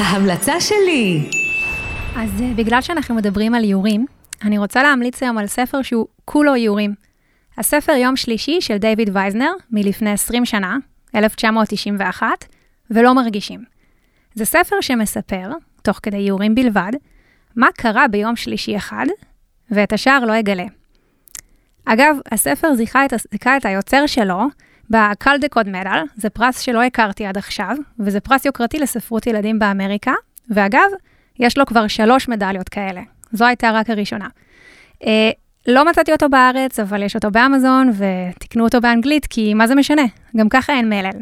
ההמלצה שלי! אז uh, בגלל שאנחנו מדברים על איורים, אני רוצה להמליץ היום על ספר שהוא כולו איורים. הספר יום שלישי של דיוויד וייזנר, מלפני 20 שנה, 1991, ולא מרגישים. זה ספר שמספר, תוך כדי איורים בלבד, מה קרה ביום שלישי אחד, ואת השאר לא אגלה. אגב, הספר זיכה את, את היוצר שלו בקלדקוד מדל, זה פרס שלא הכרתי עד עכשיו, וזה פרס יוקרתי לספרות ילדים באמריקה, ואגב, יש לו כבר שלוש מדליות כאלה. זו הייתה רק הראשונה. אה, לא מצאתי אותו בארץ, אבל יש אותו באמזון, ותקנו אותו באנגלית, כי מה זה משנה? גם ככה אין מלל.